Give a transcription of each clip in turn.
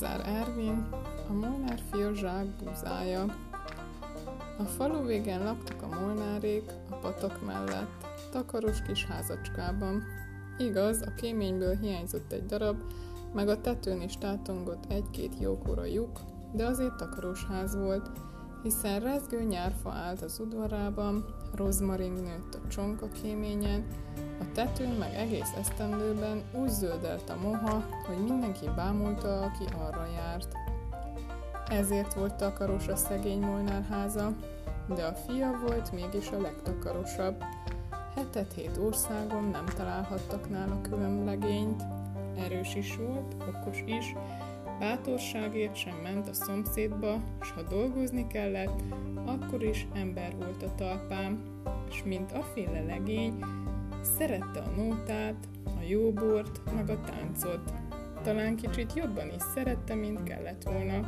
Lázár Ervin, a Molnár fia zsákbúzája. A falu végén laktak a molnárék, a patak mellett, takaros kis házacskában. Igaz, a kéményből hiányzott egy darab, meg a tetőn is tátongott egy-két jókora lyuk, de azért takaros ház volt, hiszen rezgő nyárfa állt az udvarában, rozmaring nőtt a csonka kéményen, tetőn meg egész esztendőben úgy zöldelt a moha, hogy mindenki bámulta, aki arra járt. Ezért volt takaros a szegény Molnár háza, de a fia volt mégis a legtakarosabb. Hetet hét országon nem találhattak nála külön legényt. Erős is volt, okos is, bátorságért sem ment a szomszédba, s ha dolgozni kellett, akkor is ember volt a talpám, és mint a féle legény, szerette a nótát, a jóbort, meg a táncot. Talán kicsit jobban is szerette, mint kellett volna.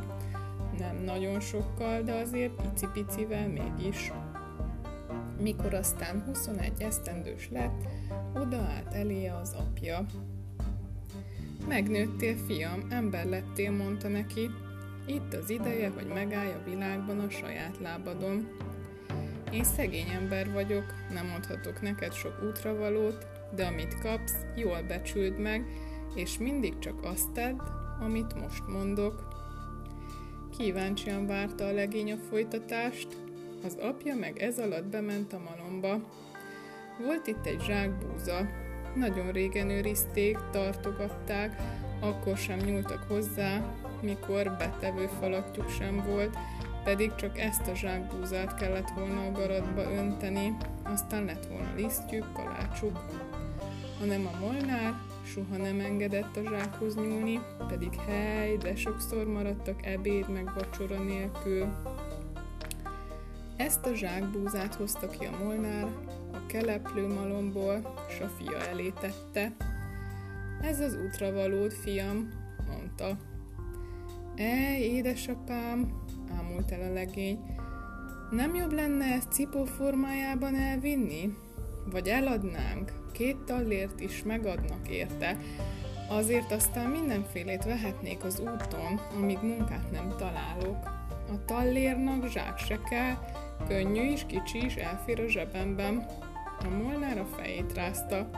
Nem nagyon sokkal, de azért icipicivel mégis. Mikor aztán 21 esztendős lett, odaállt eléje az apja. Megnőttél, fiam, ember lettél, mondta neki. Itt az ideje, hogy megállj a világban a saját lábadon. Én szegény ember vagyok, nem adhatok neked sok útravalót, de amit kapsz, jól becsüld meg, és mindig csak azt tedd, amit most mondok. Kíváncsian várta a legény a folytatást, az apja meg ez alatt bement a malomba. Volt itt egy zsákbúza, nagyon régen őrizték, tartogatták, akkor sem nyúltak hozzá, mikor betevő falatjuk sem volt, pedig csak ezt a zsákbúzát kellett volna a garatba önteni, aztán lett volna lisztjük, kalácsuk. Hanem a molnár soha nem engedett a zsákhoz nyúlni, pedig hely, de sokszor maradtak ebéd meg vacsora nélkül. Ezt a zsákbúzát hozta ki a molnár, a keleplő malomból, s a fia elé tette. Ez az útra valód, fiam, mondta. E, édesapám, ámult el a legény, nem jobb lenne ezt cipó formájában elvinni? Vagy eladnánk? Két tallért is megadnak érte, azért aztán mindenfélét vehetnék az úton, amíg munkát nem találok. A tallérnak zsák se kell, könnyű is, kicsi is, elfér a zsebemben. A molnár a fejét rázta.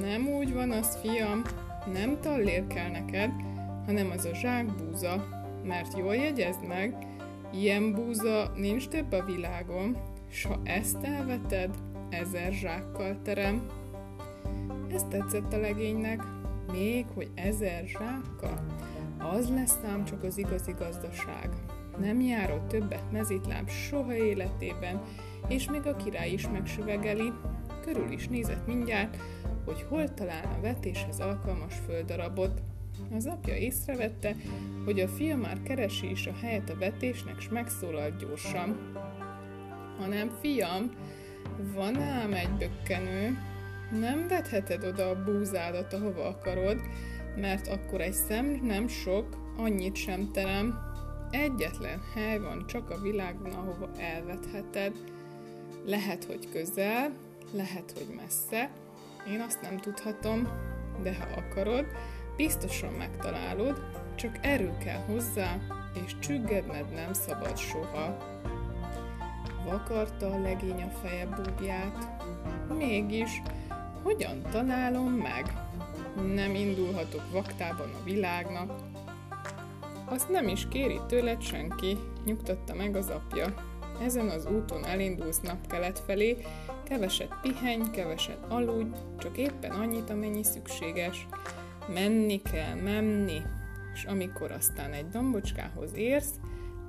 Nem úgy van az, fiam, nem tallér kell neked, hanem az a zsákbúza, mert jól jegyezd meg, ilyen búza nincs több a világon, s ha ezt elveted, ezer zsákkal terem. Ez tetszett a legénynek, még hogy ezer zsákkal, az lesz ám csak az igazi gazdaság. Nem járott többet mezitláb soha életében, és még a király is megsüvegeli, körül is nézett mindjárt, hogy hol találna vetéshez alkalmas földarabot. Az apja észrevette, hogy a fia már keresi is a helyet a vetésnek, s megszólalt gyorsan. Hanem, fiam, van ám egy bökkenő, nem vetheted oda a búzádat, ahova akarod, mert akkor egy szem nem sok, annyit sem terem. Egyetlen hely van csak a világon, ahova elvetheted. Lehet, hogy közel, lehet, hogy messze, én azt nem tudhatom, de ha akarod, biztosan megtalálod, csak erő kell hozzá, és csüggedned nem szabad soha. Vakarta a legény a feje búbját. Mégis, hogyan találom meg? Nem indulhatok vaktában a világnak. Azt nem is kéri tőled senki, nyugtatta meg az apja. Ezen az úton elindulsz napkelet felé, keveset pihenj, keveset aludj, csak éppen annyit, amennyi szükséges. Menni kell, menni, és amikor aztán egy dombocskához érsz,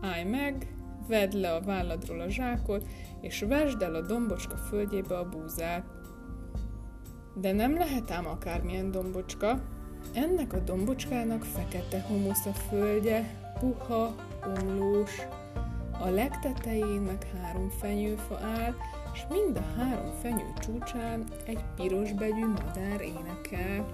állj meg, vedd le a válladról a zsákot, és vesd el a dombocska földjébe a búzát. De nem lehet ám akármilyen dombocska. Ennek a dombocskának fekete humusz a földje, puha, omlós. A legtetején meg három fenyőfa áll, és mind a három fenyő csúcsán egy piros begyű madár énekel.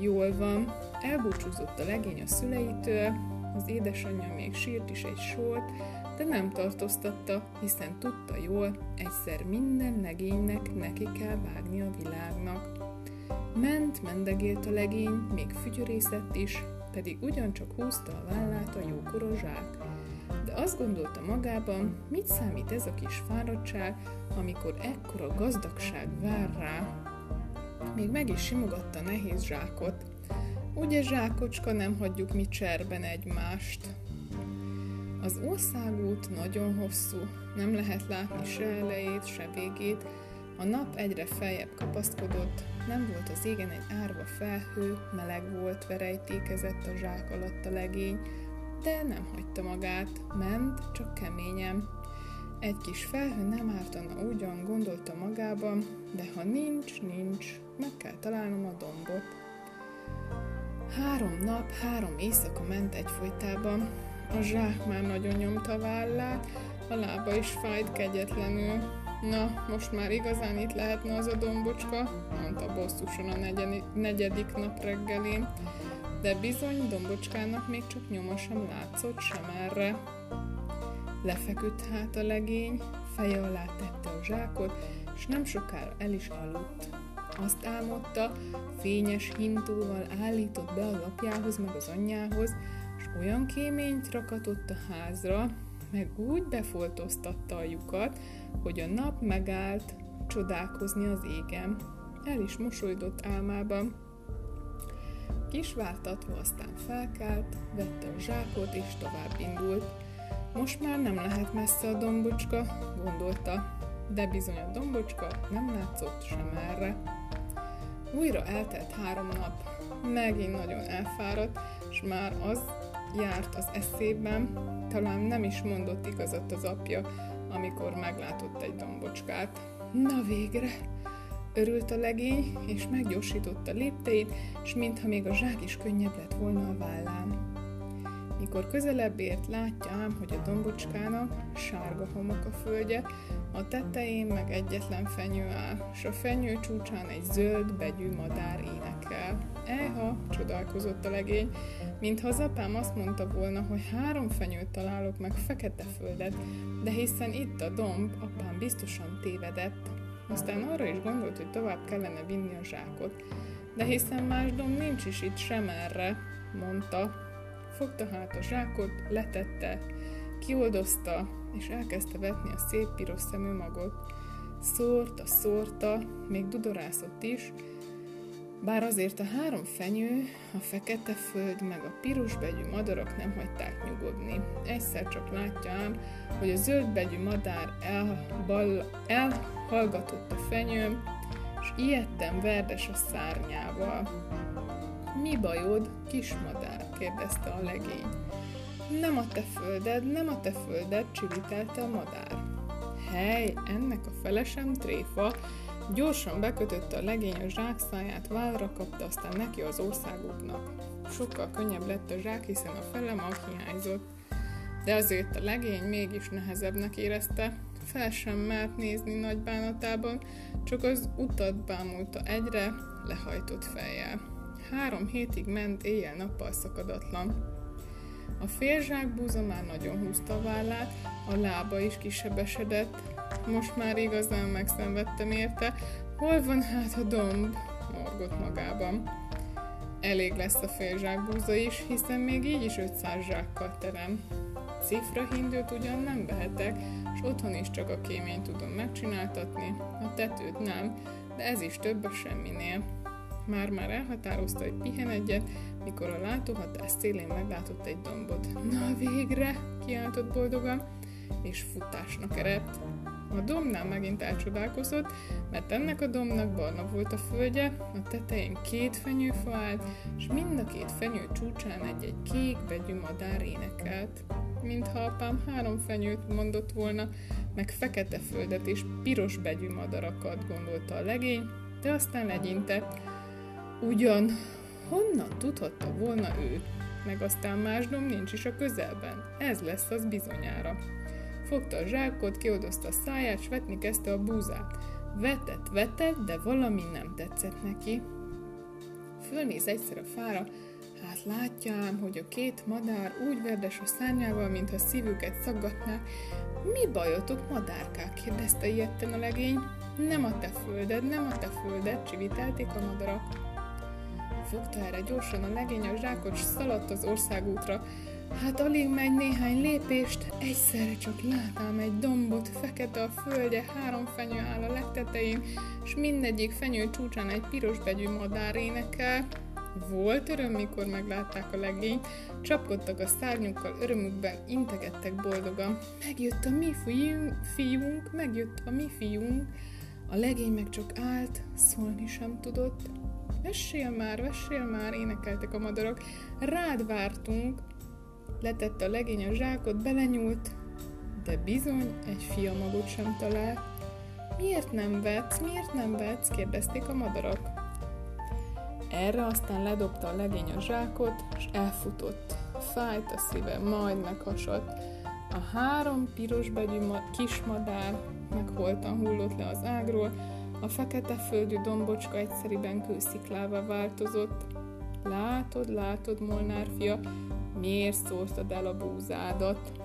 Jól van, elbúcsúzott a legény a szüleitől, az édesanyja még sírt is egy sort, de nem tartóztatta, hiszen tudta jól, egyszer minden legénynek neki kell vágni a világnak. Ment, mendegélt a legény, még fügyörészett is, pedig ugyancsak húzta a vállát a jókora. De azt gondolta magában, mit számít ez a kis fáradtság, amikor ekkora gazdagság vár rá. Még meg is simogatta nehéz zsákot. Ugye zsákocska, nem hagyjuk mi cserben egymást. Az országút nagyon hosszú, nem lehet látni se elejét, se végét, a nap egyre feljebb kapaszkodott, nem volt az égen egy árva felhő, meleg volt, verejtékezett a zsák alatt a legény, de nem hagyta magát, ment, csak keményen. Egy kis felhő nem ártana ugyan, gondolta magában, de ha nincs, nincs, meg kell találnom a dombot. Három nap, három éjszaka ment egyfolytában, a zsák már nagyon nyomta vállát, a lába is fájt kegyetlenül. Na, most már igazán itt lehetne az a dombocska, mondta bosszusan a negyedik nap reggelén, de bizony dombocskának még csak nyoma sem látszott sem erre. Lefeküdt hát a legény, feje alá tette a zsákot, és nem sokára el is aludt. Azt álmodta, fényes hintóval állított be az apjához meg az anyjához, és olyan kéményt rakatott a házra, meg úgy befoltoztatta a lyukat, hogy a nap megállt csodálkozni az égen. El is mosolydott álmában. Kisváltatva aztán felkelt, vette a zsákot és tovább indult. Most már nem lehet messze a dombocska, gondolta, de bizony a dombocska nem látszott sem erre. Újra eltelt három nap, megint nagyon elfáradt, és már az járt az eszében, talán nem is mondott igazat az apja, amikor meglátott egy dombocskát. Na végre! Örült a legény, és meggyorsította lépteit, és mintha még a zsák is könnyebb lett volna a vállán. Mikor közelebb ért, látja hogy a dombocskának sárga homok a földje, a tetején meg egyetlen fenyő áll, s a fenyő csúcsán egy zöld begyű madár énekel. Ejha, csodálkozott a legény, mintha az apám azt mondta volna, hogy három fenyőt találok meg fekete földet, de hiszen itt a domb, apám biztosan tévedett. Aztán arra is gondolt, hogy tovább kellene vinni a zsákot. De hiszen más domb nincs is itt sem erre, mondta. Fogta hát a zsákot, letette, kioldozta, és elkezdte vetni a szép piros szemű magot. Szórta, szórta, még dudorászott is, bár azért a három fenyő, a fekete föld meg a piros begyű madarak nem hagyták nyugodni. Egyszer csak látja ám, hogy a zöld begyű madár elbal, elhallgatott a fenyőm, és ilyetten verdes a szárnyával. Mi bajod, kismadár? kérdezte a legény. Nem a te földed, nem a te földed, csivitelte a madár. Hely, ennek a felesem tréfa, Gyorsan bekötötte a legény a zsákszáját, vállra kapta, aztán neki az országútnak. Sokkal könnyebb lett a zsák, hiszen a fele mag hiányzott. De azért a legény mégis nehezebbnek érezte, fel sem mert nézni nagy bánatában, csak az utat bámulta egyre, lehajtott fejjel. Három hétig ment éjjel-nappal szakadatlan. A félzsák búza már nagyon húzta a vállát, a lába is kisebesedett, most már igazán megszenvedtem érte. Hol van hát a domb? Morgott magában. Elég lesz a fél búza is, hiszen még így is 500 zsákkal terem. Cifra hindőt ugyan nem vehetek, és otthon is csak a kéményt tudom megcsináltatni, a tetőt nem, de ez is több a semminél. Már-már elhatározta, hogy pihen egyet, mikor a látóhatás szélén meglátott egy dombot. Na végre! kiáltott boldogan, és futásnak eredt. A domnál megint elcsodálkozott, mert ennek a domnak barna volt a földje, a tetején két fenyőfa állt, és mind a két fenyő csúcsán egy-egy kék begyű madár énekelt. Mintha apám három fenyőt mondott volna, meg fekete földet és piros begyű madarakat, gondolta a legény, de aztán legyintett. Ugyan, honnan tudhatta volna ő? Meg aztán más dom nincs is a közelben. Ez lesz az bizonyára. Fogta a zsákot, kiodozta a száját, s vetni kezdte a búzát. Vetett, vetett, de valami nem tetszett neki. Fölnéz egyszer a fára, hát látja ám, hogy a két madár úgy verdes a szárnyával, mintha szívüket szaggatná. Mi bajotok, madárkák? kérdezte ilyetten a legény. Nem a te földed, nem a te földed, csivitelték a madarak. Fogta erre gyorsan a legény a zsákot, szaladt az országútra. Hát alig megy néhány lépést, egyszerre csak látám egy dombot, fekete a földje, három fenyő áll a legtetején, s mindegyik fenyő csúcsán egy piros begyű madár énekel. Volt öröm, mikor meglátták a legényt, csapkodtak a szárnyukkal, örömükben integettek boldogan. Megjött a mi fiunk, megjött a mi fiunk. A legény meg csak állt, szólni sem tudott. Vessél már, vessél már, énekeltek a madarak. Rád vártunk. Letette a legény a zsákot, belenyúlt, de bizony egy fiamagot sem talált. Miért nem vetsz, miért nem vetsz? kérdezték a madarak. Erre aztán ledobta a legény a zsákot, és elfutott. Fájt a szíve, majd meghasadt. A három piros begyű kismadár megholtan hullott le az ágról, a fekete földű dombocska egyszeriben kősziklává változott. Látod, látod, Molnár fia, miért szórtad el a búzádat?